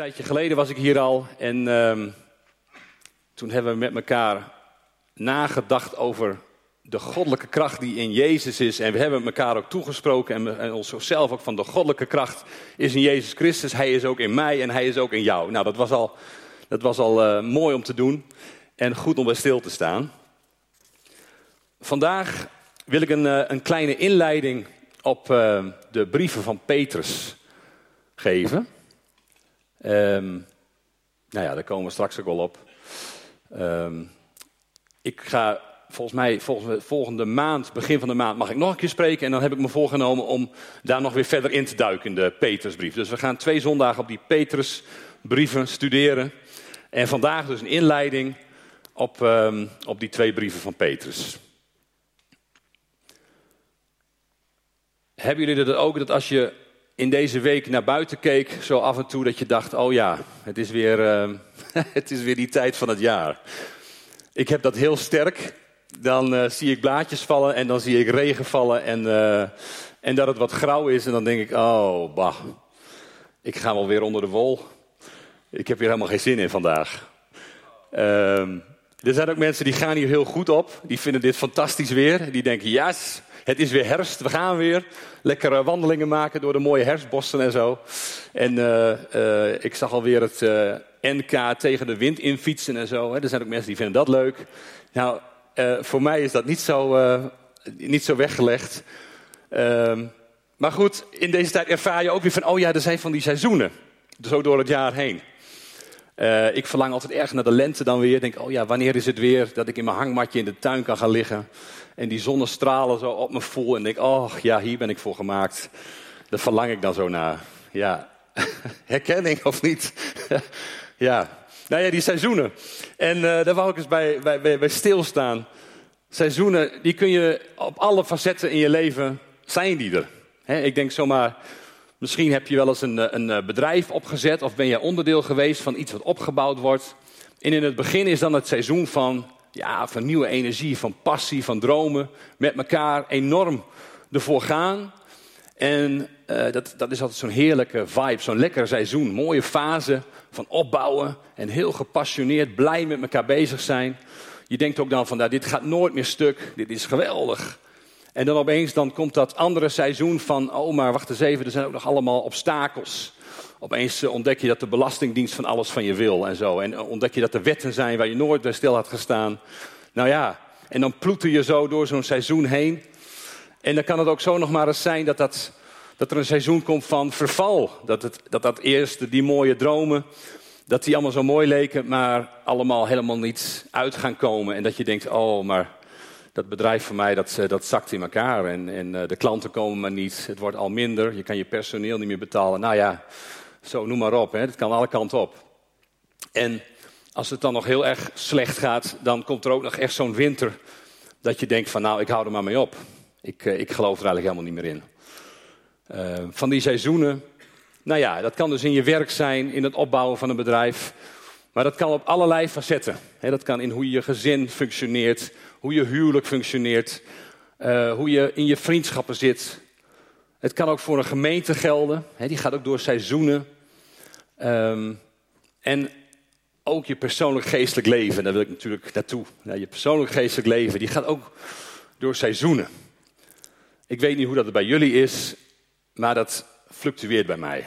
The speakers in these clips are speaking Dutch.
tijdje geleden was ik hier al en ehm, toen hebben we met elkaar nagedacht over de goddelijke kracht die in Jezus is. En we hebben elkaar ook toegesproken en, en onszelf ook van de goddelijke kracht is in Jezus Christus. Hij is ook in mij en hij is ook in jou. Nou, dat was al, dat was al eh, mooi om te doen en goed om bij stil te staan. Vandaag wil ik een, eh, een kleine inleiding op eh, de brieven van Petrus geven. Um, nou ja, daar komen we straks ook wel op. Um, ik ga volgens mij volgende maand, begin van de maand, mag ik nog een keer spreken. En dan heb ik me voorgenomen om daar nog weer verder in te duiken in de Petrusbrief. Dus we gaan twee zondagen op die Petrusbrieven studeren. En vandaag dus een inleiding op, um, op die twee brieven van Petrus. Hebben jullie dat ook, dat als je in deze week naar buiten keek, zo af en toe dat je dacht, oh ja, het is weer, uh, het is weer die tijd van het jaar. Ik heb dat heel sterk. Dan uh, zie ik blaadjes vallen en dan zie ik regen vallen en, uh, en dat het wat grauw is. En dan denk ik, oh, bah, ik ga wel weer onder de wol. Ik heb hier helemaal geen zin in vandaag. Ehm, er zijn ook mensen die gaan hier heel goed op. Die vinden dit fantastisch weer. Die denken, yes, het is weer herfst, we gaan weer lekkere wandelingen maken door de mooie herfstbossen en zo. En uh, uh, ik zag alweer het uh, NK tegen de wind infietsen en zo. Hè. Er zijn ook mensen die vinden dat leuk. Nou, voor mij is dat niet zo, niet zo weggelegd. Ehm, maar goed, in deze tijd ervaar je ook weer van, oh ja, er zijn van die seizoenen. Zo door het jaar heen. Uh, ik verlang altijd erg naar de lente dan weer. Denk, oh ja, wanneer is het weer dat ik in mijn hangmatje in de tuin kan gaan liggen. En die zonnestralen zo op me voel. En denk, oh ja, hier ben ik voor gemaakt. Daar verlang ik dan zo naar. Ja, herkenning of niet? ja, nou ja, die seizoenen. En uh, daar wou ik eens bij, bij, bij, bij stilstaan. Seizoenen, die kun je op alle facetten in je leven, zijn die er. Ik denk zomaar Misschien heb je wel eens een, eh, een eh, bedrijf opgezet of ben je onderdeel geweest van iets wat opgebouwd wordt. En in het begin is dan het seizoen van, ja, van nieuwe energie, van passie, van dromen. Met elkaar enorm ervoor gaan. En uh, dat, dat is altijd zo'n heerlijke vibe, zo'n lekker seizoen. Mooie fase van opbouwen en heel gepassioneerd, blij met elkaar bezig zijn. Je denkt ook dan van, nou, dit gaat nooit meer stuk, dit is geweldig. En dan opeens dan komt dat andere seizoen van, oh maar wacht eens even, er zijn ook nog allemaal obstakels. Opeens eh, ontdek je dat de Belastingdienst van alles van je wil en zo. En eh, ontdek je dat er wetten zijn waar je nooit bij stil had gestaan. Nou ja, en dan ploeter je zo door zo'n seizoen heen. En dan kan het ook zo nog maar eens zijn dat, dat, dat er een seizoen komt van verval. Dat het, dat, dat eerst die mooie dromen, dat die allemaal zo mooi leken, maar allemaal helemaal niet uit gaan komen. En dat je denkt, oh, maar dat bedrijf van mij, dat, eh, dat zakt in elkaar. En, en eh, de klanten komen maar niet. Het wordt al minder. Je kan je personeel niet meer betalen. Nou ja, zo noem maar op. Het kan alle kanten op. En als het dan nog heel erg slecht gaat, dan komt er ook nog echt zo'n winter. Dat je denkt van nou, ik hou er maar mee op. Ik, eh, ik geloof er eigenlijk helemaal niet meer in. van die seizoenen. Nou ja, dat kan dus in je werk zijn, in het opbouwen van een bedrijf. Maar dat kan op allerlei facetten. dat kan in hoe je gezin functioneert, hoe je huwelijk functioneert, uh, hoe je in je vriendschappen zit. Het kan ook voor een gemeente gelden, die gaat ook door seizoenen. Um, en ook je persoonlijk geestelijk leven, daar wil ik natuurlijk naartoe. Je persoonlijk geestelijk leven, die gaat ook door seizoenen. Ik weet niet hoe dat bij jullie is, maar dat fluctueert bij mij.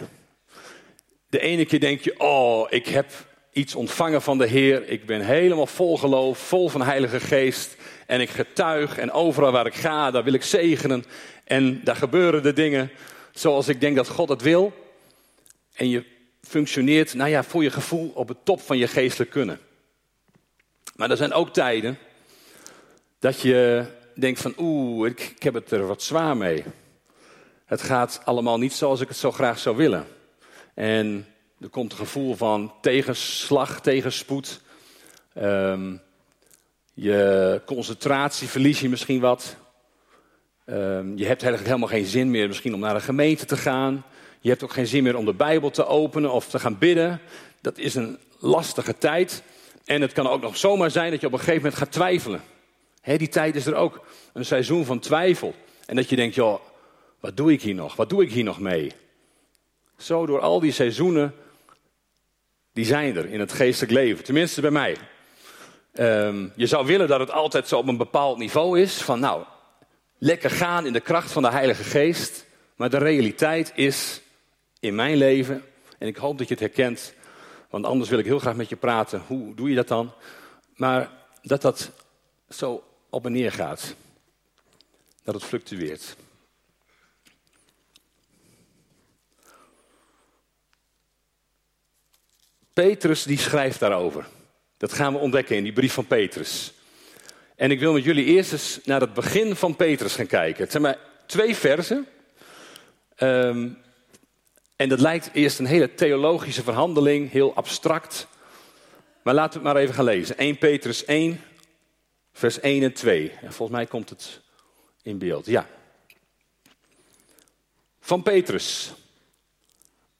De ene keer denk je, oh, ik heb iets ontvangen van de Heer. Ik ben helemaal vol geloof, vol van Heilige Geest. En ik getuig en overal waar ik ga, daar wil ik zegenen. En daar gebeuren de dingen zoals ik denk dat God het wil. En je functioneert, nou ja, voor je gevoel op het top van je geestelijk kunnen. Maar er zijn ook tijden dat je denkt van oeh, ik, ik heb het er wat zwaar mee. Het gaat allemaal niet zoals ik het zo graag zou willen. En er komt een gevoel van tegenslag, tegenspoed. Um, je concentratie verlies je misschien wat. Um, je hebt eigenlijk helemaal geen zin meer misschien om naar een gemeente te gaan. Je hebt ook geen zin meer om de Bijbel te openen of te gaan bidden. Dat is een lastige tijd. En het kan ook nog zomaar zijn dat je op een gegeven moment gaat twijfelen. Die tijd is er ook een seizoen van twijfel. En dat je denkt, joh, wat doe ik hier nog? Wat doe ik hier nog mee? Zo door al die seizoenen die zijn er in het geestelijk leven. Tenminste bij mij. Ehm, je zou willen dat het altijd zo op een bepaald niveau is. Van nou, lekker gaan in de kracht van de Heilige Geest. Maar de realiteit is in mijn leven, en ik hoop dat je het herkent, want anders wil ik heel graag met je praten. Hoe doe je dat dan? Maar dat dat zo op en neer gaat. Dat het fluctueert. Petrus die schrijft daarover. Dat gaan we ontdekken in die brief van Petrus. En ik wil met jullie eerst eens naar het begin van Petrus gaan kijken. Het zijn maar twee versen. Ehm, en dat lijkt eerst een hele theologische verhandeling, heel abstract. Maar laten we het maar even gaan lezen. 1 Petrus 1, vers 1 en 2. En volgens mij komt het in beeld. Ja. Van Petrus,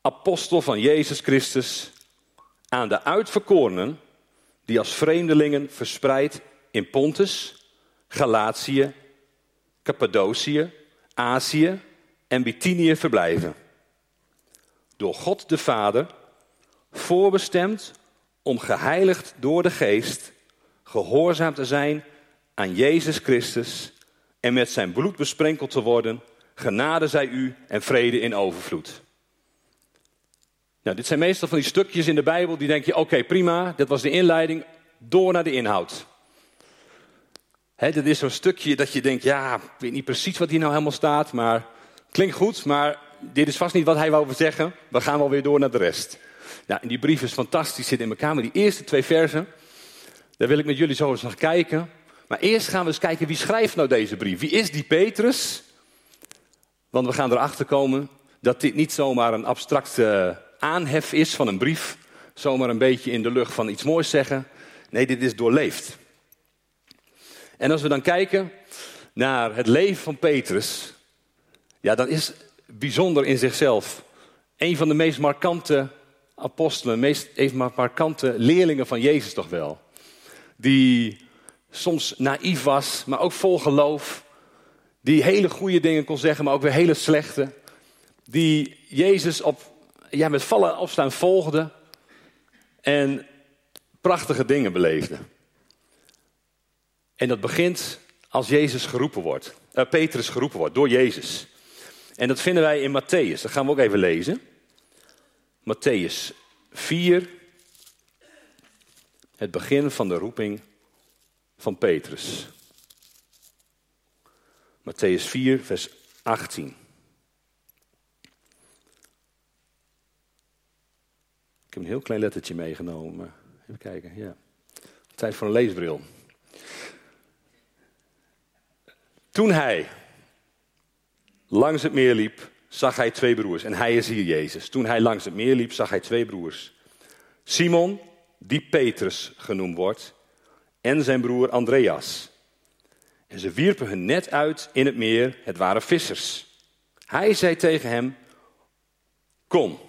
apostel van Jezus Christus, aan de uitverkorenen die als vreemdelingen verspreid in Pontus, Galatië, Cappadocië, Azië en Bithynië verblijven. Door God de Vader, voorbestemd om geheiligd door de Geest, gehoorzaam te zijn aan Jezus Christus en met zijn bloed besprenkeld te worden, genade zij u en vrede in overvloed. Nou, dit zijn meestal van die stukjes in de Bijbel die denk je, oké prima, dat was de inleiding, door naar de inhoud. He, dit is zo'n stukje dat je denkt, ja, ik weet niet precies wat hier nou helemaal staat, maar klinkt goed, maar dit is vast niet wat hij wou zeggen. We gaan wel weer door naar de rest. Nou, en die brief is fantastisch, zit in elkaar, maar die eerste twee versen, daar wil ik met jullie zo eens naar kijken. Maar eerst gaan we eens kijken, wie schrijft nou deze brief? Wie is die Petrus? Want we gaan erachter komen dat dit niet zomaar een abstracte aanhef is van een brief. Zomaar een beetje in de lucht van iets moois zeggen. Nee, dit is doorleefd. En als we dan kijken naar het leven van Petrus, ja, dat is bijzonder in zichzelf. Een van de meest markante apostelen, meest even markante leerlingen van Jezus toch wel. Die soms naïef was, maar ook vol geloof. Die hele goede dingen kon zeggen, maar ook weer hele slechte. Die Jezus op, ja, met vallen opstaan volgde. En prachtige dingen beleefde. En dat begint als Jezus geroepen wordt. Uh, Petrus geroepen wordt door Jezus. En dat vinden wij in Matthäus. Dat gaan we ook even lezen. Matthäus 4. Het begin van de roeping van Petrus. Matthäus 4, vers 18. Heb een heel klein lettertje meegenomen. Even kijken, ja. Tijd voor een leesbril. Toen hij langs het meer liep, zag hij twee broers. En hij is hier Jezus. Toen hij langs het meer liep, zag hij twee broers. Simon, die Petrus genoemd wordt, en zijn broer Andreas. En ze wierpen hun net uit in het meer, het waren vissers. Hij zei tegen hem, kom,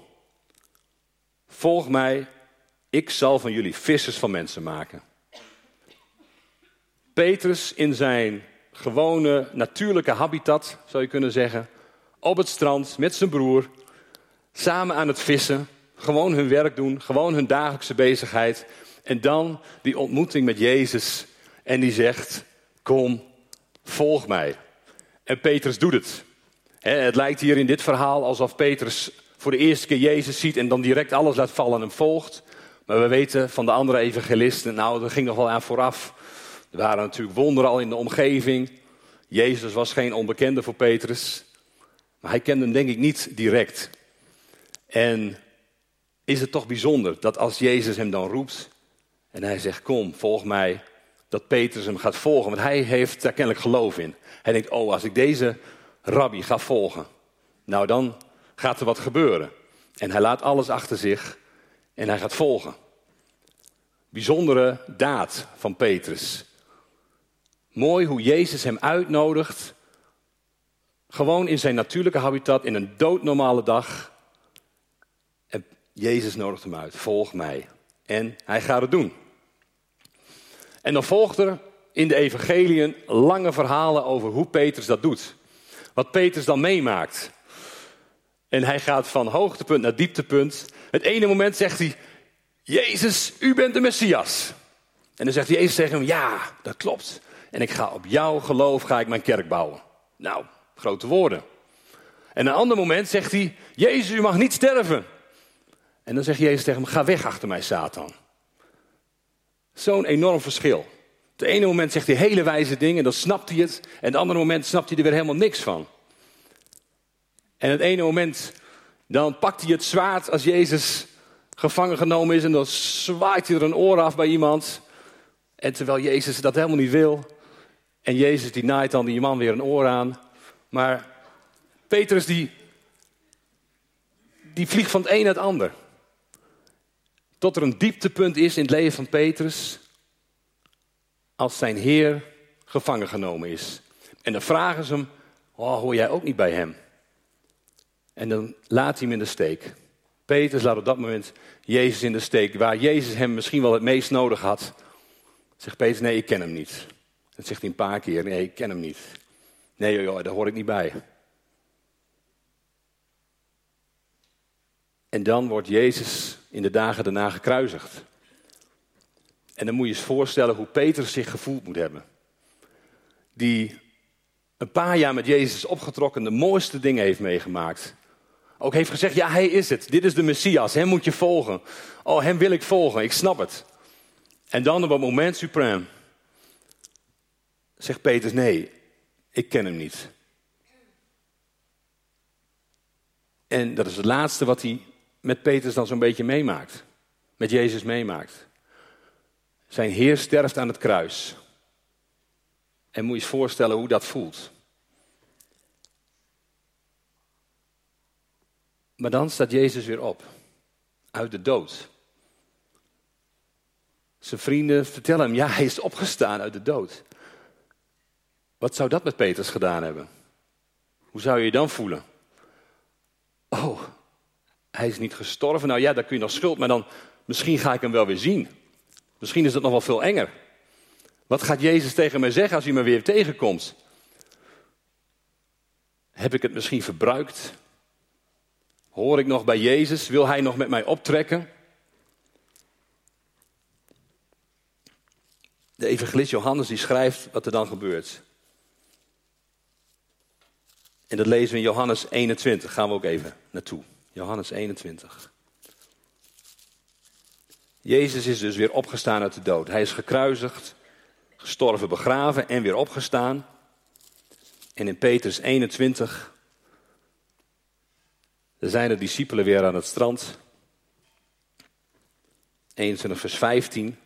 volg mij, ik zal van jullie vissers van mensen maken. Petrus in zijn gewone natuurlijke habitat, zou je kunnen zeggen, op het strand met zijn broer, samen aan het vissen, gewoon hun werk doen, gewoon hun dagelijkse bezigheid. En dan die ontmoeting met Jezus en die zegt, kom, volg mij. En Petrus doet het. Het lijkt hier in dit verhaal alsof Petrus voor de eerste keer Jezus ziet en dan direct alles laat vallen en hem volgt. Maar we weten van de andere evangelisten, nou, dat ging nog wel aan vooraf. Er waren natuurlijk wonderen al in de omgeving. Jezus was geen onbekende voor Petrus. Maar hij kende hem denk ik niet direct. En is het toch bijzonder dat als Jezus hem dan roept en hij zegt: Kom, volg mij, dat Petrus hem gaat volgen. Want hij heeft daar kennelijk geloof in. Hij denkt: Oh, als ik deze rabbi ga volgen, nou dan gaat er wat gebeuren. En hij laat alles achter zich en hij gaat volgen. Bijzondere daad van Petrus. Mooi hoe Jezus hem uitnodigt. Gewoon in zijn natuurlijke habitat, in een doodnormale dag. En Jezus nodigt hem uit. Volg mij. En hij gaat het doen. En dan volgt er in de evangeliën lange verhalen over hoe Petrus dat doet. Wat Petrus dan meemaakt. En hij gaat van hoogtepunt naar dieptepunt. Het ene moment zegt hij: Jezus, u bent de Messias. En dan zegt Jezus tegen hem, ja, dat klopt. En ik ga op jouw geloof ga ik mijn kerk bouwen. Nou, grote woorden. En een ander moment zegt hij, Jezus, u mag niet sterven. En dan zegt Jezus tegen hem, ga weg achter mij, Satan. Zo'n enorm verschil. Het ene moment zegt hij hele wijze dingen, dan snapt hij het. En het andere moment snapt hij er weer helemaal niks van. En het ene moment, dan pakt hij het zwaard als Jezus gevangen genomen is. En dan zwaait hij er een oor af bij iemand. En terwijl Jezus dat helemaal niet wil. En Jezus die naait dan die man weer een oor aan. Maar Petrus die, die vliegt van het een naar het ander. Tot er een dieptepunt is in het leven van Petrus. Als zijn Heer gevangen genomen is. En dan vragen ze hem, oh, hoor jij ook niet bij hem? En dan laat hij hem in de steek. Petrus laat op dat moment Jezus in de steek. Waar Jezus hem misschien wel het meest nodig had. Zegt Petrus, nee, ik ken hem niet. Dat zegt hij een paar keer, nee, ik ken hem niet. Nee, joh, daar hoor ik niet bij. En dan wordt Jezus in de dagen daarna gekruisigd. En dan moet je eens voorstellen hoe Petrus zich gevoeld moet hebben. Die een paar jaar met Jezus opgetrokken de mooiste dingen heeft meegemaakt. Ook heeft gezegd, ja, hij is het. Dit is de Messias, hem moet je volgen. Oh, hem wil ik volgen, ik snap het. En dan op het moment suprem zegt Petrus, nee, ik ken hem niet. En dat is het laatste wat hij met Petrus dan zo'n beetje meemaakt. Met Jezus meemaakt. Zijn Heer sterft aan het kruis. En moet je je voorstellen hoe dat voelt. Maar dan staat Jezus weer op. Uit de dood. Zijn vrienden vertellen hem, ja, hij is opgestaan uit de dood. Wat zou dat met Petrus gedaan hebben? Hoe zou je je dan voelen? Oh, hij is niet gestorven. Nou ja, daar kun je nog schuld, maar dan misschien ga ik hem wel weer zien. Misschien is dat nog wel veel enger. Wat gaat Jezus tegen mij zeggen als hij me weer tegenkomt? Heb ik het misschien verbruikt? Hoor ik nog bij Jezus? Wil hij nog met mij optrekken? De evangelist Johannes die schrijft wat er dan gebeurt. En dat lezen we in Johannes 21. Gaan we ook even naartoe. Johannes 21. Jezus is dus weer opgestaan uit de dood. Hij is gekruisigd, gestorven, begraven en weer opgestaan. En in Petrus 21 er zijn de discipelen weer aan het strand. 21 vers 15.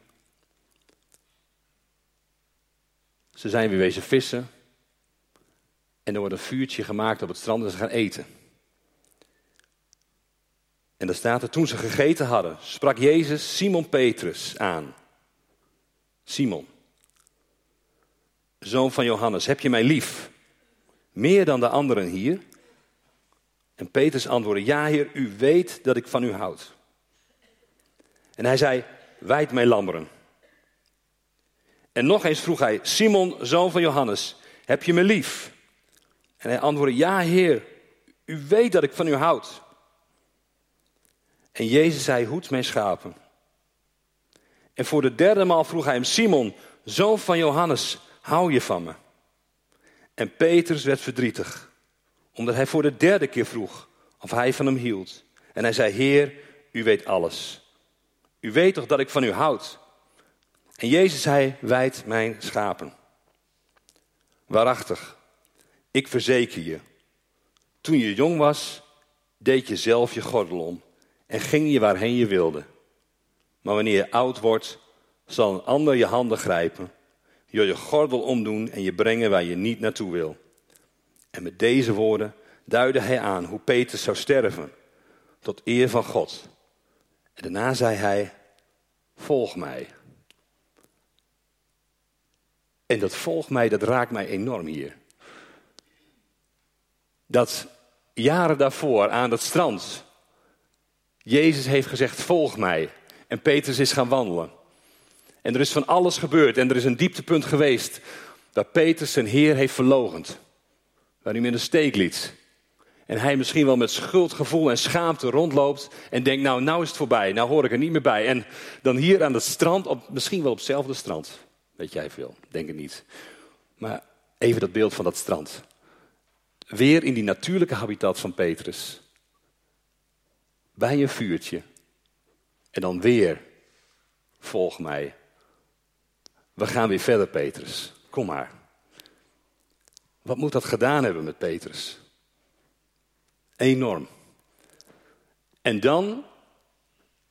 Ze zijn weer wezen vissen. En er wordt een vuurtje gemaakt op het strand en ze gaan eten. En daar staat er, toen ze gegeten hadden, sprak Jezus Simon Petrus aan. Simon, zoon van Johannes, heb je mij lief? Meer dan de anderen hier? En Petrus antwoordde, ja heer, u weet dat ik van u houd. En hij zei, wijd mij lammeren. En nog eens vroeg hij, Simon, zoon van Johannes, heb je me lief? En hij antwoordde, ja heer, u weet dat ik van u houd. En Jezus zei, hoed mijn schapen. En voor de derde maal vroeg hij hem, Simon, zoon van Johannes, hou je van me? En Petrus werd verdrietig, omdat hij voor de derde keer vroeg of hij van hem hield. En hij zei, Heer, u weet alles. U weet toch dat ik van u houd? En Jezus zei, wijd mijn schapen. Waarachtig, ik verzeker je, toen je jong was, deed je zelf je gordel om en ging je waarheen je wilde. Maar wanneer je oud wordt, zal een ander je handen grijpen, je je gordel omdoen en je brengen waar je niet naartoe wil. En met deze woorden duidde hij aan hoe Petrus zou sterven, tot eer van God. En daarna zei hij, volg mij. En dat volg mij, dat raakt mij enorm hier. Dat jaren daarvoor aan het strand, Jezus heeft gezegd, volg mij. En Petrus is gaan wandelen. En er is van alles gebeurd en er is een dieptepunt geweest waar Petrus zijn Heer heeft verlogend. Waar hij hem in de steek liet. En hij misschien wel met schuldgevoel en schaamte rondloopt en denkt, nou, nou is het voorbij, nou hoor ik er niet meer bij. En dan hier aan het strand, op, misschien wel op hetzelfde strand, weet jij veel, denk het niet. Maar even dat beeld van dat strand. Weer in die natuurlijke habitat van Petrus. Bij een vuurtje. En dan weer, volg mij. We gaan weer verder, Petrus. Kom maar. Wat moet dat gedaan hebben met Petrus? Enorm. En dan,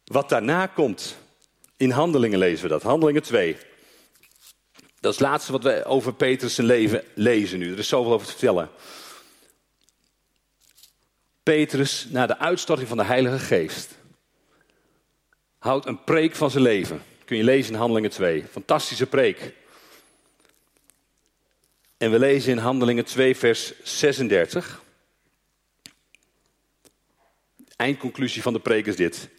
wat daarna komt, in handelingen lezen we dat, handelingen 2. Dat is het laatste wat we over Petrus' leven lezen nu. Er is zoveel over te vertellen. Petrus, na de uitstorting van de Heilige Geest, houdt een preek van zijn leven. Kun je lezen in Handelingen 2. Fantastische preek. En we lezen in Handelingen 2, vers 36. Eindconclusie van de preek is dit.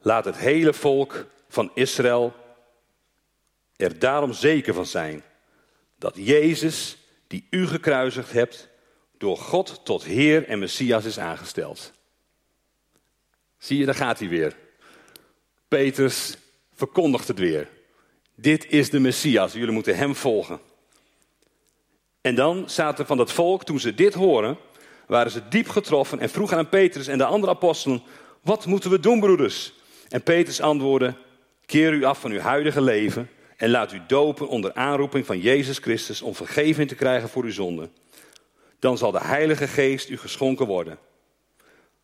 Laat het hele volk van Israël er daarom zeker van zijn dat Jezus, die u gekruisigd hebt, door God tot Heer en Messias is aangesteld. Zie je, daar gaat hij weer. Petrus verkondigt het weer. Dit is de Messias, jullie moeten hem volgen. En dan zaten van dat volk, toen ze dit horen, waren ze diep getroffen en vroegen aan Petrus en de andere apostelen: Wat moeten we doen, broeders? En Petrus antwoordde: Keer u af van uw huidige leven en laat u dopen onder aanroeping van Jezus Christus om vergeving te krijgen voor uw zonden. Dan zal de Heilige Geest u geschonken worden.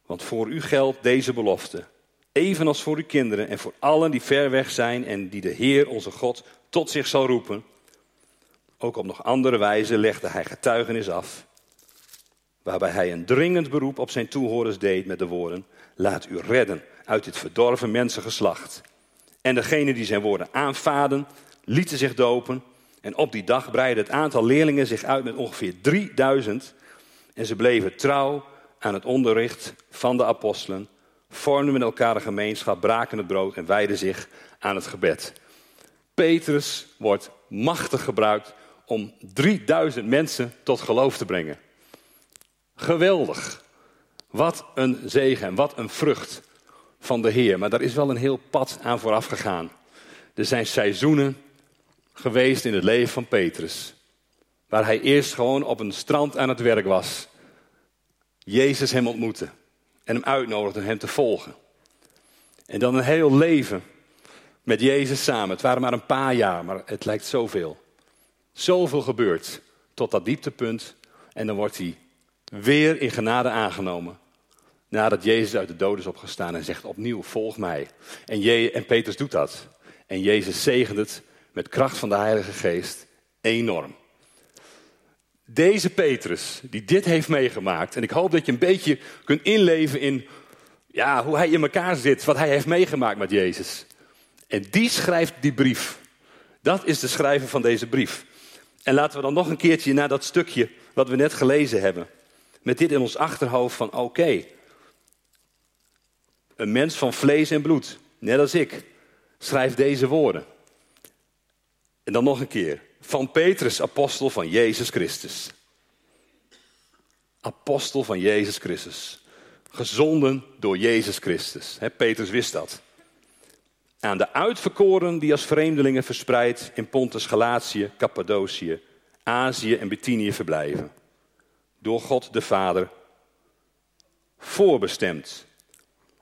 Want voor u geldt deze belofte, evenals voor uw kinderen en voor allen die ver weg zijn en die de Heer onze God tot zich zal roepen. Ook op nog andere wijze legde hij getuigenis af, waarbij hij een dringend beroep op zijn toehoorders deed met de woorden: Laat u redden uit dit verdorven mensengeslacht. En degenen die zijn woorden aanvaden, lieten zich dopen. En op die dag breidde het aantal leerlingen zich uit met ongeveer 3000. En ze bleven trouw aan het onderricht van de apostelen, vormden met elkaar een gemeenschap, braken het brood en wijden zich aan het gebed. Petrus wordt machtig gebruikt om 3000 mensen tot geloof te brengen. Geweldig. Wat een zegen en wat een vrucht van de Heer. Maar daar is wel een heel pad aan vooraf gegaan. Er zijn seizoenen geweest in het leven van Petrus. Waar hij eerst gewoon op een strand aan het werk was. Jezus hem ontmoette en hem uitnodigde hem te volgen. En dan een heel leven met Jezus samen. Het waren maar een paar jaar, maar het lijkt zoveel. Zoveel gebeurt tot dat dieptepunt. En dan wordt hij weer in genade aangenomen. Nadat Jezus uit de dood is opgestaan en zegt opnieuw, volg mij. En, Je en Petrus doet dat. En Jezus zegent het met kracht van de Heilige Geest enorm. Deze Petrus, die dit heeft meegemaakt, en ik hoop dat je een beetje kunt inleven in ja, hoe hij in elkaar zit, wat hij heeft meegemaakt met Jezus. En die schrijft die brief. Dat is de schrijver van deze brief. En laten we dan nog een keertje naar dat stukje wat we net gelezen hebben. Met dit in ons achterhoofd van oké, een mens van vlees en bloed, net als ik, schrijft deze woorden. En dan nog een keer. Van Petrus, apostel van Jezus Christus. Apostel van Jezus Christus. Gezonden door Jezus Christus. Petrus wist dat. Aan de uitverkoren die als vreemdelingen verspreid in Pontus, Galatië, Cappadocië, Azië en Bithynië verblijven. Door God de Vader voorbestemd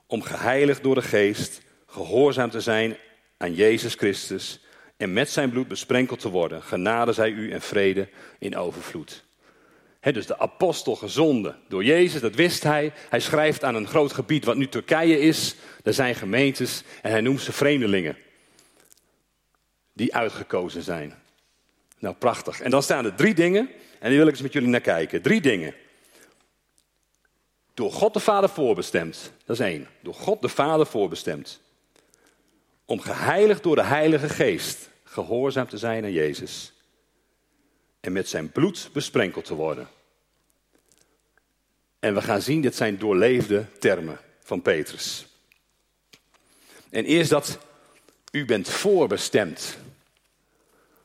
om geheiligd door de geest, gehoorzaam te zijn aan Jezus Christus en met zijn bloed besprenkeld te worden. Genade zij u en vrede in overvloed. Dus de apostel gezonden door Jezus, dat wist hij. Hij schrijft aan een groot gebied wat nu Turkije is. Er zijn gemeentes en hij noemt ze vreemdelingen. Die uitgekozen zijn. Nou, prachtig. En dan staan er drie dingen en die wil ik eens met jullie naar kijken. Drie dingen. Door God de Vader voorbestemd. Dat is één. Door God de Vader voorbestemd. Om geheiligd door de Heilige Geest gehoorzaam te zijn aan Jezus. En met zijn bloed besprenkeld te worden. En we gaan zien, dit zijn doorleefde termen van Petrus. En eerst dat u bent voorbestemd.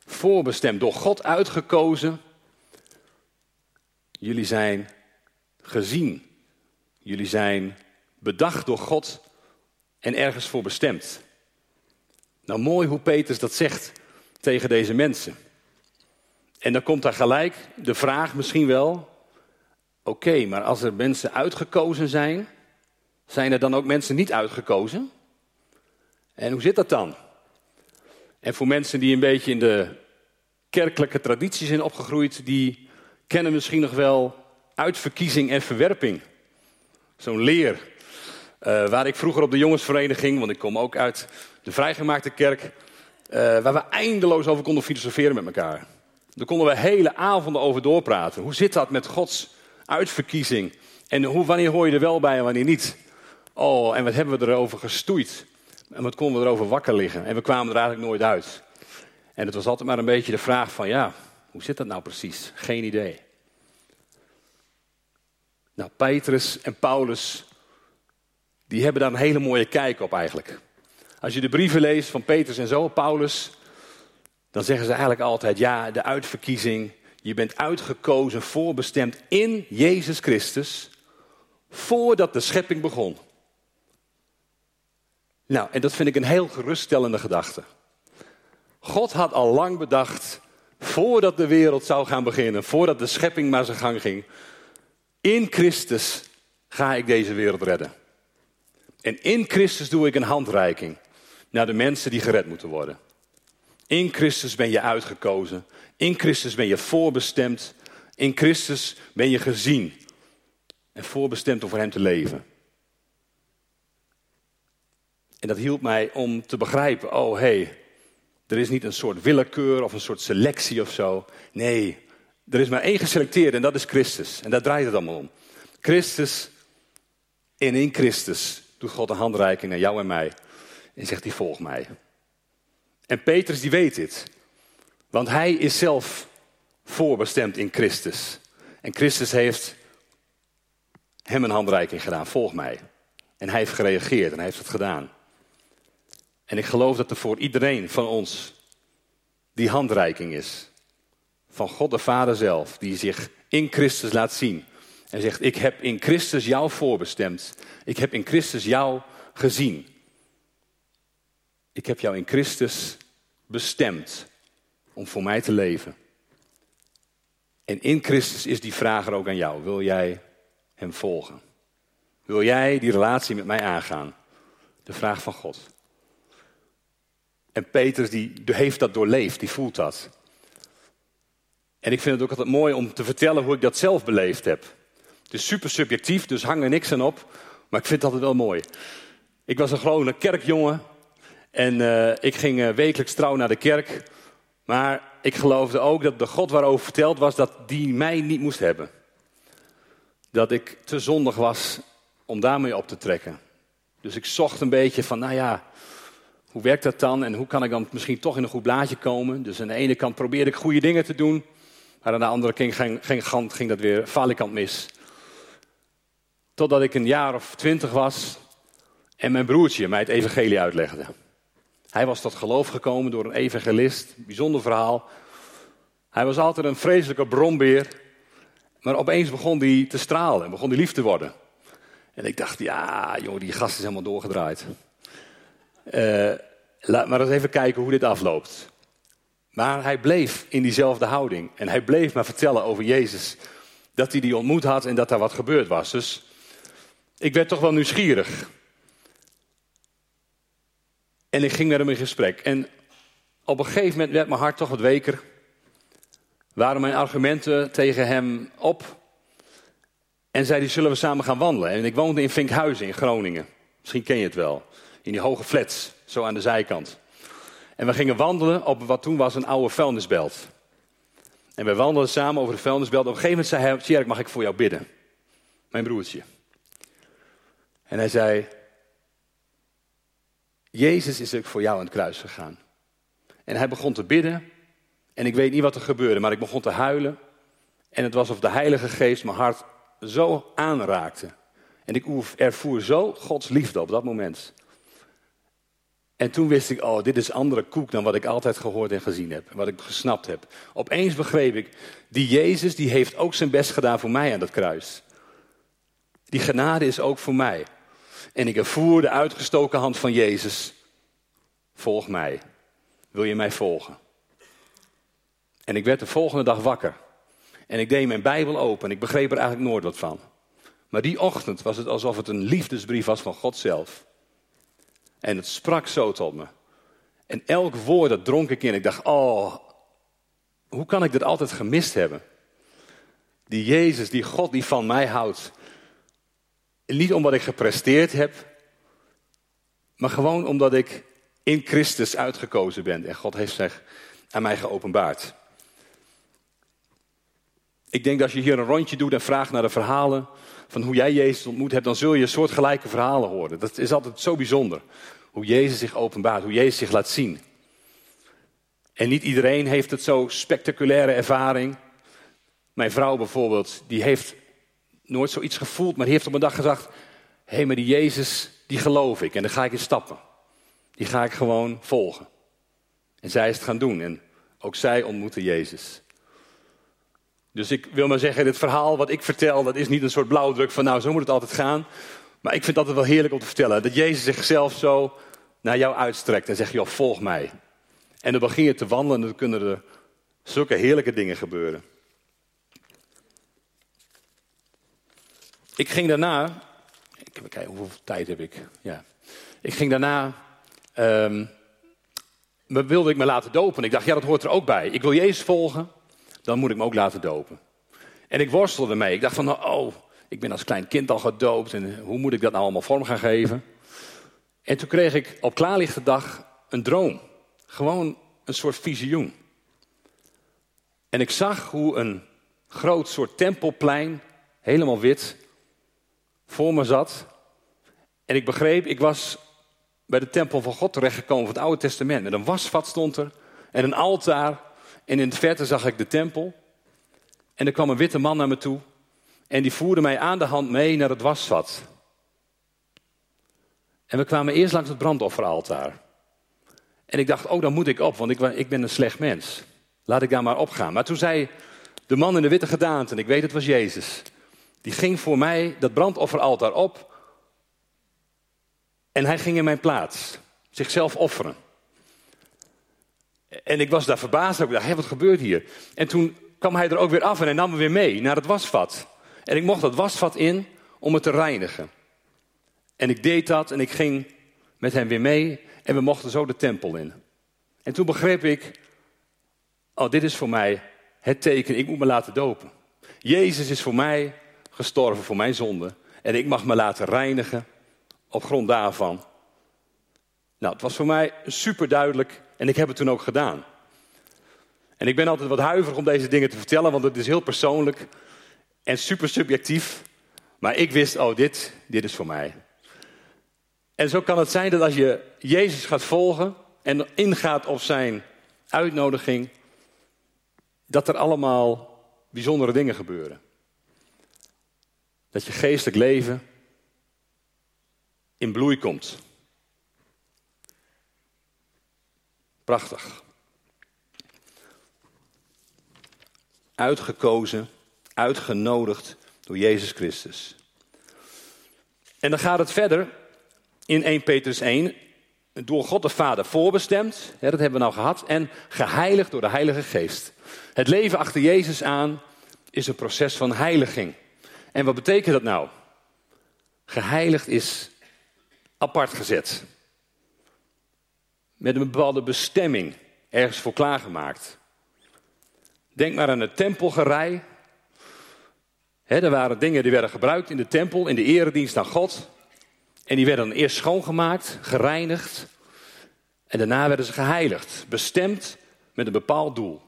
Voorbestemd, door God uitgekozen. Jullie zijn gezien. Jullie zijn bedacht door God en ergens voor bestemd. Nou, mooi hoe Petrus dat zegt tegen deze mensen. En dan komt daar gelijk de vraag misschien wel: oké, maar als er mensen uitgekozen zijn, zijn er dan ook mensen niet uitgekozen? En hoe zit dat dan? En voor mensen die een beetje in de kerkelijke traditie zijn opgegroeid, die kennen misschien nog wel uitverkiezing en verwerping. Zo'n leer. Uh, waar ik vroeger op de jongensvereniging, want ik kom ook uit de vrijgemaakte kerk, uh, waar we eindeloos over konden filosoferen met elkaar. Daar konden we hele avonden over doorpraten. Hoe zit dat met Gods uitverkiezing? En hoe, wanneer hoor je er wel bij en wanneer niet? Oh, en wat hebben we erover gestoeid? En wat konden we erover wakker liggen? En we kwamen er eigenlijk nooit uit. En het was altijd maar een beetje de vraag van, ja, hoe zit dat nou precies? Geen idee. Nou, Petrus en Paulus, die hebben daar een hele mooie kijk op eigenlijk. Als je de brieven leest van Petrus en zo, Paulus, dan zeggen ze eigenlijk altijd, ja, de uitverkiezing, je bent uitgekozen, voorbestemd in Jezus Christus, voordat de schepping begon. Nou, en dat vind ik een heel geruststellende gedachte. God had al lang bedacht, voordat de wereld zou gaan beginnen, voordat de schepping maar zijn gang ging, in Christus ga ik deze wereld redden. En in Christus doe ik een handreiking naar de mensen die gered moeten worden. In Christus ben je uitgekozen. In Christus ben je voorbestemd. In Christus ben je gezien. En voorbestemd om voor Hem te leven. En dat hielp mij om te begrijpen: oh hé, hey, er is niet een soort willekeur of een soort selectie of zo. Nee, er is maar één geselecteerd en dat is Christus. En daar draait het allemaal om. Christus en in Christus doet God een handreiking naar jou en mij. En zegt hij, volg mij. En Petrus die weet dit. Want hij is zelf voorbestemd in Christus. En Christus heeft hem een handreiking gedaan, volg mij. En hij heeft gereageerd en hij heeft het gedaan. En ik geloof dat er voor iedereen van ons die handreiking is. Van God de Vader zelf, die zich in Christus laat zien. En zegt, ik heb in Christus jou voorbestemd. Ik heb in Christus jou gezien. Ik heb jou in Christus bestemd om voor mij te leven. En in Christus is die vraag er ook aan jou. Wil jij hem volgen? Wil jij die relatie met mij aangaan? De vraag van God. En Petrus die heeft dat doorleefd, die voelt dat. En ik vind het ook altijd mooi om te vertellen hoe ik dat zelf beleefd heb. Het is super subjectief, dus hang er niks aan op. Maar ik vind het altijd wel mooi. Ik was een gewone kerkjongen. En uh, ik ging uh, wekelijks trouw naar de kerk. Maar ik geloofde ook dat de God waarover verteld was, dat die mij niet moest hebben. Dat ik te zondig was om daarmee op te trekken. Dus ik zocht een beetje van, nou ja, hoe werkt dat dan en hoe kan ik dan misschien toch in een goed blaadje komen? Dus aan de ene kant probeerde ik goede dingen te doen, maar aan de andere kant ging, ging, ging dat weer falikant mis. Totdat ik een jaar of twintig was en mijn broertje mij het evangelie uitlegde. Hij was tot geloof gekomen door een evangelist, bijzonder verhaal. Hij was altijd een vreselijke brombeer, maar opeens begon hij te stralen en begon hij lief te worden. En ik dacht, ja, joh, die gast is helemaal doorgedraaid. Uh, laat maar eens even kijken hoe dit afloopt. Maar hij bleef in diezelfde houding. En hij bleef maar vertellen over Jezus. Dat hij die ontmoet had en dat daar wat gebeurd was. Dus ik werd toch wel nieuwsgierig. En ik ging met hem in gesprek. En op een gegeven moment werd mijn hart toch wat weker. Waren mijn argumenten tegen hem op. En zei hij, zullen we samen gaan wandelen? En ik woonde in Vinkhuizen in Groningen. Misschien ken je het wel in die hoge flats, zo aan de zijkant. En we gingen wandelen op wat toen was een oude vuilnisbelt. En we wandelden samen over de vuilnisbelt. Op een gegeven moment zei hij, Tjerk, mag ik voor jou bidden? Mijn broertje. En hij zei, Jezus is ook voor jou aan het kruis gegaan. En hij begon te bidden. En ik weet niet wat er gebeurde, maar ik begon te huilen. En het was of de Heilige Geest mijn hart zo aanraakte. En ik ervoer zo Gods liefde op dat moment. En toen wist ik, oh, dit is andere koek dan wat ik altijd gehoord en gezien heb. Wat ik gesnapt heb. Opeens begreep ik, die Jezus die heeft ook zijn best gedaan voor mij aan dat kruis. Die genade is ook voor mij. En ik ervoer de uitgestoken hand van Jezus. Volg mij. Wil je mij volgen? En ik werd de volgende dag wakker. En ik deed mijn Bijbel open. Ik begreep er eigenlijk nooit wat van. Maar die ochtend was het alsof het een liefdesbrief was van God zelf. En het sprak zo tot me. En elk woord dat dronk ik in. Ik dacht, oh, hoe kan ik dit altijd gemist hebben? Die Jezus, die God die van mij houdt. Niet omdat ik gepresteerd heb, maar gewoon omdat ik in Christus uitgekozen ben. En God heeft zich aan mij geopenbaard. Ik denk dat als je hier een rondje doet en vraagt naar de verhalen van hoe jij Jezus ontmoet hebt, dan zul je soortgelijke verhalen horen. Dat is altijd zo bijzonder. Hoe Jezus zich openbaart, hoe Jezus zich laat zien. En niet iedereen heeft het zo spectaculaire ervaring. Mijn vrouw bijvoorbeeld, die heeft nooit zoiets gevoeld, maar die heeft op een dag gezegd: Hé, hey, maar die Jezus, die geloof ik en daar ga ik in stappen. Die ga ik gewoon volgen. En zij is het gaan doen en ook zij ontmoette Jezus. Dus ik wil maar zeggen, dit verhaal wat ik vertel, dat is niet een soort blauwdruk van nou, zo moet het altijd gaan. Maar ik vind het altijd wel heerlijk om te vertellen. Dat Jezus zichzelf zo naar jou uitstrekt en zegt, joh, volg mij. En dan begin je te wandelen en dan kunnen er zulke heerlijke dingen gebeuren. Ik ging daarna, ik even kijken hoeveel tijd heb ik. Ja. Ik ging daarna, um, wilde ik me laten dopen. Ik dacht, ja, dat hoort er ook bij. Ik wil Jezus volgen dan moet ik me ook laten dopen. En ik worstelde ermee. Ik dacht van, oh, ik ben als klein kind al gedoopt en hoe moet ik dat nou allemaal vorm gaan geven? En toen kreeg ik op klaarlichte dag een droom. Gewoon een soort visioen. En ik zag hoe een groot soort tempelplein, helemaal wit, voor me zat. En ik begreep, ik was bij de tempel van God terechtgekomen van het Oude Testament. Met een wasvat stond er en een altaar en in het verte zag ik de tempel. En er kwam een witte man naar me toe. En die voerde mij aan de hand mee naar het wasvat. En we kwamen eerst langs het brandofferaltaar. En ik dacht, oh, dan moet ik op, want ik, ik ben een slecht mens. Laat ik daar maar op gaan. Maar toen zei de man in de witte gedaante, en ik weet het was Jezus, die ging voor mij dat brandofferaltaar op. En hij ging in mijn plaats, zichzelf offeren. En ik was daar verbaasd. Ik dacht, hé, wat gebeurt hier? En toen kwam hij er ook weer af en hij nam me weer mee naar het wasvat. En ik mocht dat wasvat in om het te reinigen. En ik deed dat en ik ging met hem weer mee en we mochten zo de tempel in. En toen begreep ik, oh, dit is voor mij het teken, ik moet me laten dopen. Jezus is voor mij gestorven voor mijn zonde en ik mag me laten reinigen op grond daarvan. Nou, het was voor mij super duidelijk en ik heb het toen ook gedaan. En ik ben altijd wat huiverig om deze dingen te vertellen, want het is heel persoonlijk en super subjectief. Maar ik wist, oh, dit, dit is voor mij. En zo kan het zijn dat als je Jezus gaat volgen en ingaat op zijn uitnodiging, dat er allemaal bijzondere dingen gebeuren. Dat je geestelijk leven in bloei komt. Prachtig. Uitgekozen, uitgenodigd door Jezus Christus. En dan gaat het verder in 1 Petrus 1. Door God de Vader voorbestemd, hè, dat hebben we nou gehad, en geheiligd door de Heilige Geest. Het leven achter Jezus aan is een proces van heiliging. En wat betekent dat nou? Geheiligd is apart gezet met een bepaalde bestemming ergens voor klaargemaakt. Denk maar aan het tempelgerij. Er waren dingen die werden gebruikt in de tempel, in de eredienst aan God. En die werden eerst schoongemaakt, gereinigd. En daarna werden ze geheiligd, bestemd met een bepaald doel.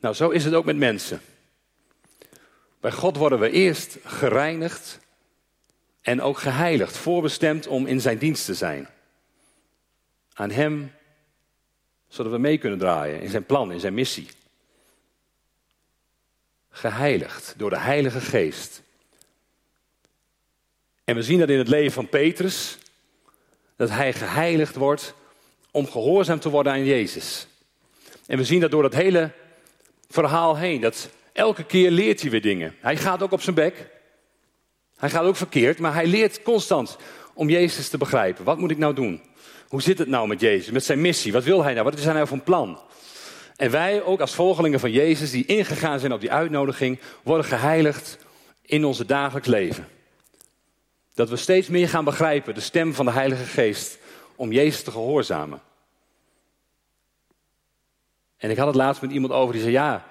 Nou, zo is het ook met mensen. Bij God worden we eerst gereinigd en ook geheiligd, voorbestemd om in zijn dienst te zijn aan Hem, zodat we mee kunnen draaien in zijn plan, in zijn missie. Geheiligd door de Heilige Geest. En we zien dat in het leven van Petrus, dat hij geheiligd wordt om gehoorzaam te worden aan Jezus. En we zien dat door dat hele verhaal heen, dat elke keer leert hij weer dingen. Hij gaat ook op zijn bek. Hij gaat ook verkeerd, maar hij leert constant om Jezus te begrijpen. Wat moet ik nou doen? Hoe zit het nou met Jezus, met zijn missie? Wat wil hij nou? Wat is hij nou van plan? En wij, ook als volgelingen van Jezus, die ingegaan zijn op die uitnodiging, worden geheiligd in onze dagelijks leven. Dat we steeds meer gaan begrijpen de stem van de Heilige Geest om Jezus te gehoorzamen. En ik had het laatst met iemand over die zei: Ja,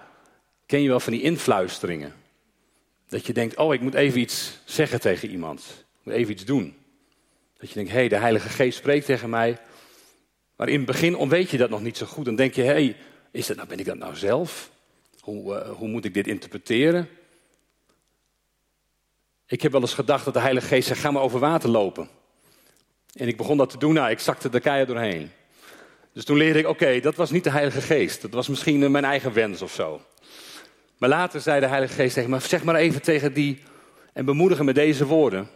ken je wel van die influisteringen? Dat je denkt: Oh, ik moet even iets zeggen tegen iemand. Ik moet even iets doen. Dat je denkt: Hé, hey, de Heilige Geest spreekt tegen mij. Maar in het begin ontweet je dat nog niet zo goed. Dan denk je: Hé, hey, is dat nou, ben ik dat nou zelf? Hoe, uh, hoe moet ik dit interpreteren? Ik heb wel eens gedacht dat de Heilige Geest zei: Ga maar over water lopen. En ik begon dat te doen, nou, ik zakte de keien doorheen. Dus toen leerde ik, oké, dat was niet de Heilige Geest. Dat was misschien eh, mijn eigen wens of zo. Maar later zei de Heilige Geest tegen me, zeg maar even tegen die en bemoedigen met deze woorden.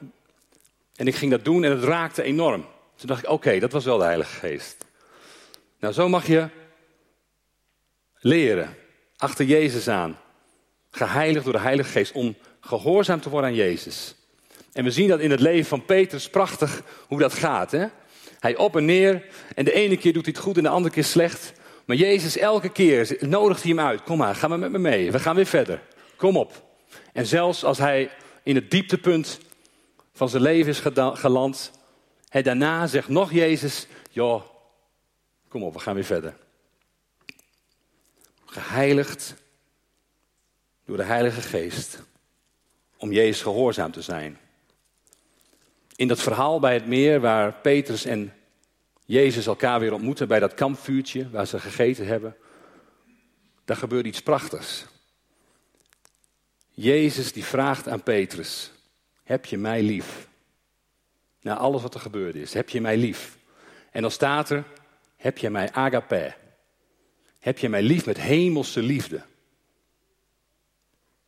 En ik ging dat doen en het raakte enorm. Toen dacht ik, oké, dat was wel de Heilige Geest. Nou, zo mag je leren, achter Jezus aan. Geheiligd door de Heilige Geest om gehoorzaam te worden aan Jezus. En we zien dat in het leven van Petrus prachtig hoe dat gaat. Hè? Hij op en neer en de ene keer doet hij het goed en de andere keer slecht. Maar Jezus elke keer nodigt hij hem uit. Kom maar, ga maar met me mee. We gaan weer verder. Kom op. En zelfs als hij in het dieptepunt van zijn leven is geland. Hij daarna zegt nog Jezus, joh, kom op, we gaan weer verder. Geheiligd door de Heilige Geest om Jezus gehoorzaam te zijn. In dat verhaal bij het meer waar Petrus en Jezus elkaar weer ontmoeten bij dat kampvuurtje waar ze gegeten hebben, daar gebeurt iets prachtigs. Jezus die vraagt aan Petrus, heb je mij lief? Na alles wat er gebeurd is, heb je mij lief? En dan staat er, heb je mij agape? Heb je mij lief met hemelse liefde?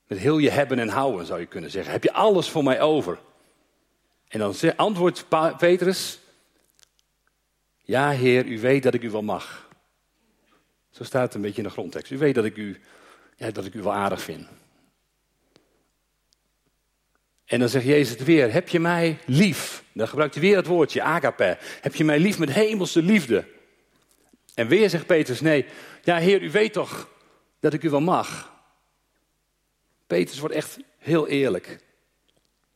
Met heel je hebben en houden zou je kunnen zeggen. Heb je alles voor mij over? En dan antwoordt Petrus, ja Heer, u weet dat ik u wel mag. Zo staat het een beetje in de grondtekst. U weet dat ik u, ja, dat ik u wel aardig vind. En dan zegt Jezus het weer, heb je mij lief? Dan gebruikt hij weer het woordje, agape. Heb je mij lief met hemelse liefde? En weer zegt Petrus, nee, ja Heer, u weet toch dat ik u wel mag. Petrus wordt echt heel eerlijk.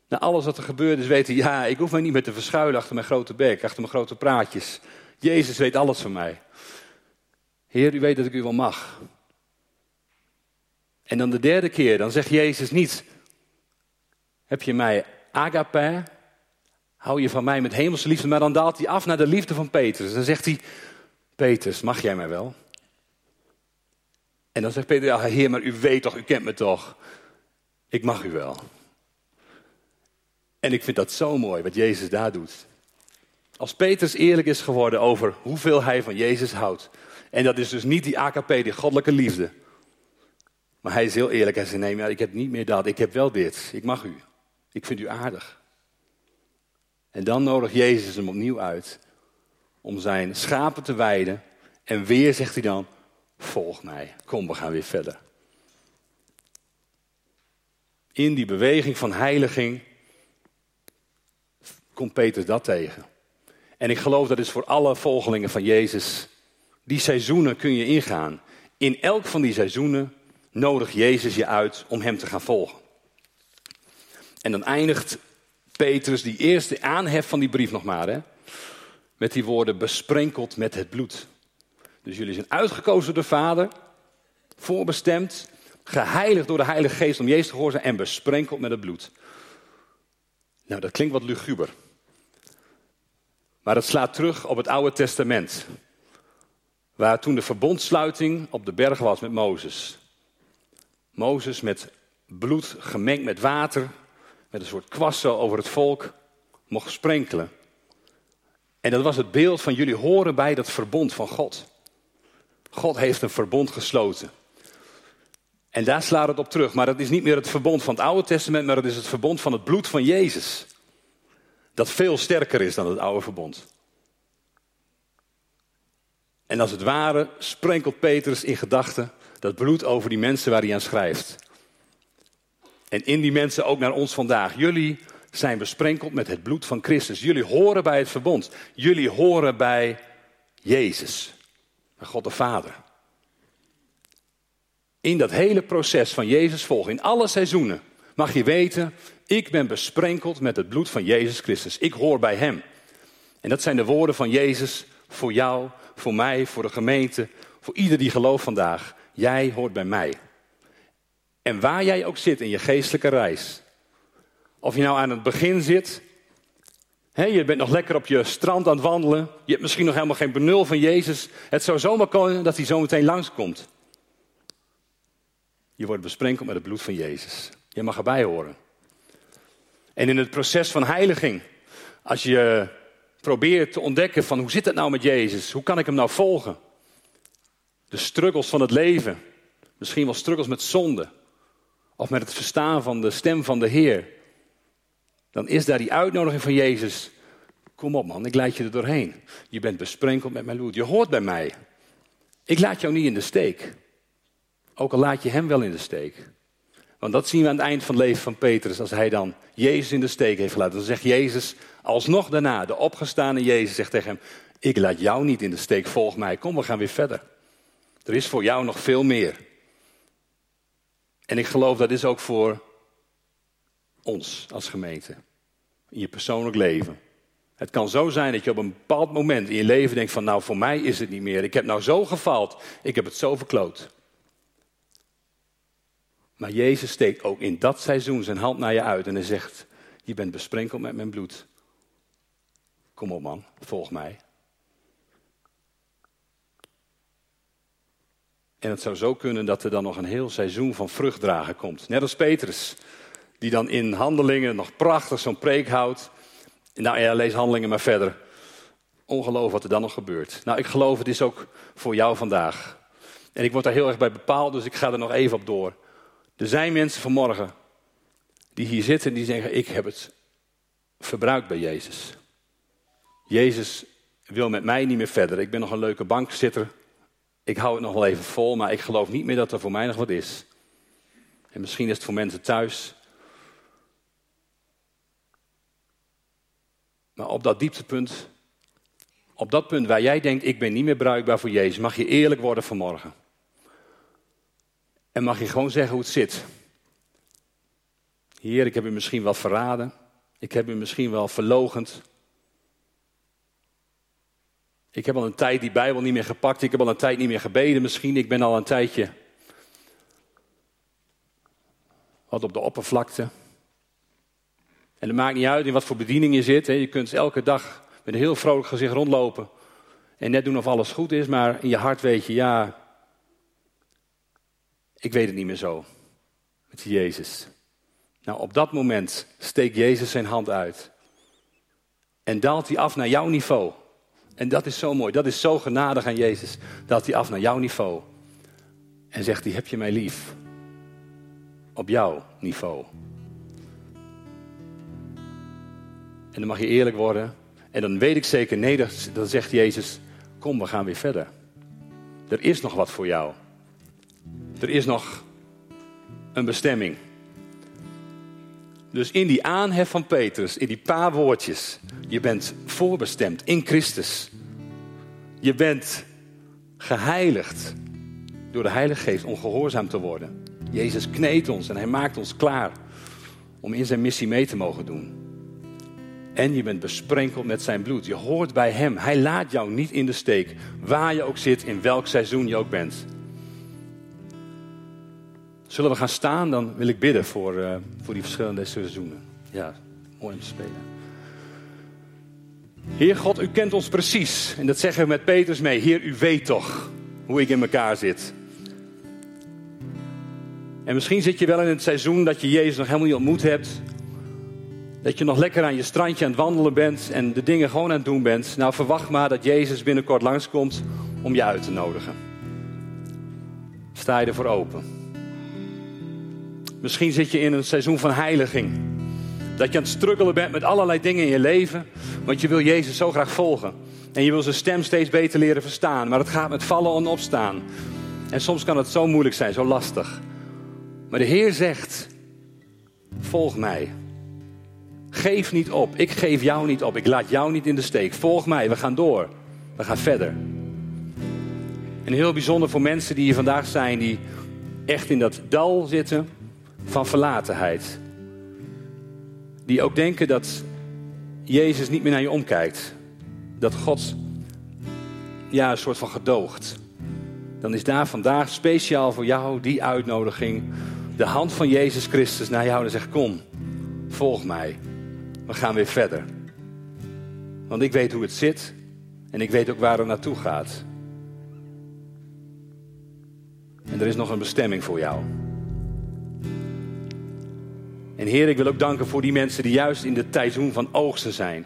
Na alles wat er gebeurd is, weten, ja, ik hoef mij niet meer te verschuilen achter mijn grote bek, achter mijn grote praatjes. Jezus weet alles van mij. Heer, u weet dat ik u wel mag. En dan de derde keer, dan zegt Jezus niet, heb je mij agape, hou je van mij met hemelse liefde, maar dan daalt hij af naar de liefde van Petrus. Dan zegt hij, Petrus, mag jij mij wel? En dan zegt Petrus, ja, heer, maar u weet toch, u kent me toch. Ik mag u wel. En ik vind dat zo mooi wat Jezus daar doet. Als Petrus eerlijk is geworden over hoeveel hij van Jezus houdt. En dat is dus niet die AKP, die goddelijke liefde. Maar hij is heel eerlijk en zegt: Nee, maar ik heb niet meer dat. Ik heb wel dit. Ik mag u. Ik vind u aardig. En dan nodigt Jezus hem opnieuw uit om zijn schapen te weiden. En weer zegt hij dan: Volg mij. Kom, we gaan weer verder. In die beweging van heiliging komt Petrus dat tegen. En ik geloof dat is voor alle volgelingen van Jezus. Die seizoenen kun je ingaan. In elk van die seizoenen nodigt Jezus je uit om hem te gaan volgen. En dan eindigt Petrus die eerste aanhef van die brief nog maar. Hè, met die woorden besprenkeld met het bloed. Dus jullie zijn uitgekozen door de Vader, voorbestemd, geheiligd door de Heilige Geest om Jezus te gehoorzamen en besprenkeld met het bloed. Nou, dat klinkt wat luguber. Maar het slaat terug op het Oude Testament. Waar toen de verbondsluiting op de berg was met Mozes. Mozes met bloed gemengd met water, met een soort kwassen over het volk, mocht sprenkelen. En dat was het beeld van jullie horen bij dat verbond van God. God heeft een verbond gesloten. En daar slaat het op terug. Maar dat is niet meer het verbond van het Oude Testament, maar het is het verbond van het bloed van Jezus. Dat veel sterker is dan het oude verbond. En als het ware sprenkelt Petrus in gedachten dat bloed over die mensen waar hij aan schrijft. En in die mensen ook naar ons vandaag. Jullie zijn besprenkeld met het bloed van Christus. Jullie horen bij het verbond. Jullie horen bij Jezus, bij God de Vader. In dat hele proces van Jezus volgen, in alle seizoenen, mag je weten, ik ben besprenkeld met het bloed van Jezus Christus. Ik hoor bij Hem. En dat zijn de woorden van Jezus voor jou, voor mij, voor de gemeente, voor ieder die gelooft vandaag. Jij hoort bij mij. En waar jij ook zit in je geestelijke reis. Of je nou aan het begin zit. Hè, je bent nog lekker op je strand aan het wandelen. Je hebt misschien nog helemaal geen benul van Jezus. Het zou zomaar kunnen dat hij zometeen langskomt. Je wordt besprenkeld met het bloed van Jezus. Je mag erbij horen. En in het proces van heiliging, als je probeert te ontdekken van hoe zit het nou met Jezus? Hoe kan ik hem nou volgen? De struggles van het leven. Misschien wel struggles met zonde. Of met het verstaan van de stem van de Heer. Dan is daar die uitnodiging van Jezus. Kom op man, ik leid je er doorheen. Je bent besprenkeld met mijn bloed. Je hoort bij mij. Ik laat jou niet in de steek. Ook al laat je hem wel in de steek. Want dat zien we aan het eind van het leven van Petrus. Als hij dan Jezus in de steek heeft gelaten. Dan zegt Jezus, alsnog daarna, de opgestane Jezus zegt tegen hem. Ik laat jou niet in de steek, volg mij. Kom, we gaan weer verder. Er is voor jou nog veel meer. En ik geloof dat is ook voor ons als gemeente. In je persoonlijk leven. Het kan zo zijn dat je op een bepaald moment in je leven denkt van nou voor mij is het niet meer. Ik heb nou zo gefaald. Ik heb het zo verkloot. Maar Jezus steekt ook in dat seizoen zijn hand naar je uit en hij zegt: Je bent besprenkeld met mijn bloed. Kom op, man, volg mij. En het zou zo kunnen dat er dan nog een heel seizoen van vruchtdragen komt. Net als Petrus, die dan in handelingen nog prachtig zo'n preek houdt. Nou ja, lees handelingen maar verder. Ongelooflijk wat er dan nog gebeurt. Nou, ik geloof het is ook voor jou vandaag. En ik word daar heel erg bij bepaald, dus ik ga er nog even op door. Er zijn mensen vanmorgen die hier zitten en die zeggen: Ik heb het verbruikt bij Jezus. Jezus wil met mij niet meer verder. Ik ben nog een leuke bankzitter. Ik hou het nog wel even vol, maar ik geloof niet meer dat er voor mij nog wat is. En misschien is het voor mensen thuis. Maar op dat dieptepunt, op dat punt waar jij denkt: Ik ben niet meer bruikbaar voor Jezus, mag je eerlijk worden vanmorgen. En mag je gewoon zeggen hoe het zit. Heer, ik heb u misschien wel verraden. Ik heb u misschien wel verlogend. Ik heb al een tijd die Bijbel niet meer gepakt. Ik heb al een tijd niet meer gebeden misschien. Ik ben al een tijdje wat op de oppervlakte. En het maakt niet uit in wat voor bediening je zit. Je kunt elke dag met een heel vrolijk gezicht rondlopen. En net doen of alles goed is. Maar in je hart weet je, ja, ik weet het niet meer zo. Met Jezus. Nou, op dat moment steekt Jezus zijn hand uit. En daalt hij af naar jouw niveau. En dat is zo mooi. Dat is zo genadig aan Jezus. Daalt hij af naar jouw niveau. En zegt hij, heb je mij lief? Op jouw niveau. En dan mag je eerlijk worden. En dan weet ik zeker, nee, dan zegt Jezus, kom, we gaan weer verder. Er is nog wat voor jou. Er is nog een bestemming. Dus in die aanhef van Petrus, in die paar woordjes, je bent voorbestemd in Christus. Je bent geheiligd door de Heilige Geest om gehoorzaam te worden. Jezus kneedt ons en hij maakt ons klaar om in zijn missie mee te mogen doen. En je bent besprenkeld met zijn bloed. Je hoort bij hem. Hij laat jou niet in de steek, waar je ook zit, in welk seizoen je ook bent. Zullen we gaan staan? Dan wil ik bidden voor, uh, voor die verschillende seizoenen. Ja, mooi om te spelen. Heer God, u kent ons precies. En dat zeggen we met Petrus mee. Heer, u weet toch hoe ik in elkaar zit. En misschien zit je wel in het seizoen dat je Jezus nog helemaal niet ontmoet hebt. Dat je nog lekker aan je strandje aan het wandelen bent en de dingen gewoon aan het doen bent. Nou, verwacht maar dat Jezus binnenkort langskomt om je uit te nodigen. Sta je ervoor open? Misschien zit je in een seizoen van heiliging. Dat je aan het struggelen bent met allerlei dingen in je leven. Want je wil Jezus zo graag volgen. En je wil zijn stem steeds beter leren verstaan. Maar het gaat met vallen en opstaan. En soms kan het zo moeilijk zijn, zo lastig. Maar de Heer zegt: Volg mij. Geef niet op. Ik geef jou niet op. Ik laat jou niet in de steek. Volg mij. We gaan door. We gaan verder. En heel bijzonder voor mensen die hier vandaag zijn, die echt in dat dal zitten van verlatenheid. Die ook denken dat Jezus niet meer naar je omkijkt. Dat God ja, een soort van gedoogt. Dan is daar vandaag speciaal voor jou die uitnodiging. De hand van Jezus Christus naar jou en zegt: Kom, volg mij. We gaan weer verder. Want ik weet hoe het zit en ik weet ook waar het naartoe gaat. En er is nog een bestemming voor jou. En Heer, ik wil ook danken voor die mensen die juist in het seizoen van oogsten zijn.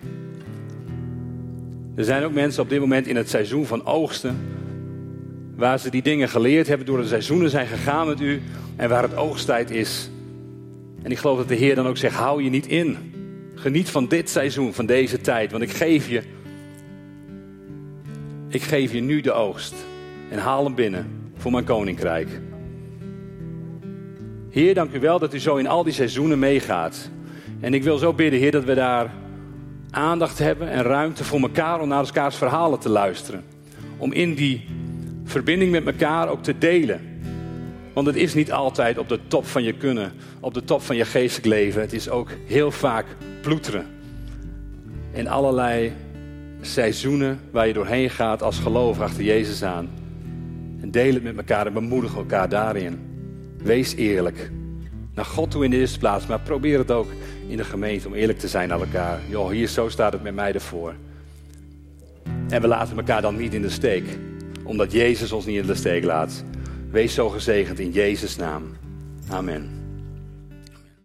Er zijn ook mensen op dit moment in het seizoen van oogsten. Waar ze die dingen geleerd hebben, door de seizoenen zijn gegaan met u. En waar het oogsttijd is. En ik geloof dat de Heer dan ook zegt: hou je niet in. Geniet van dit seizoen, van deze tijd. Want ik geef je. Ik geef je nu de oogst. En haal hem binnen voor mijn koninkrijk. Heer, dank u wel dat u zo in al die seizoenen meegaat. En ik wil zo bidden, Heer, dat we daar aandacht hebben en ruimte voor elkaar om naar elkaars verhalen te luisteren. Om in die verbinding met elkaar ook te delen. Want het is niet altijd op de top van je kunnen, op de top van je geestelijk leven. Het is ook heel vaak ploeteren. In allerlei seizoenen waar je doorheen gaat als geloof achter Jezus aan. En deel het met elkaar en bemoedig elkaar daarin. Wees eerlijk. Naar God toe in de eerste plaats, maar probeer het ook in de gemeente om eerlijk te zijn naar elkaar. Joh, hier zo staat het met mij ervoor. En we laten elkaar dan niet in de steek, omdat Jezus ons niet in de steek laat. Wees zo gezegend in Jezus' naam. Amen.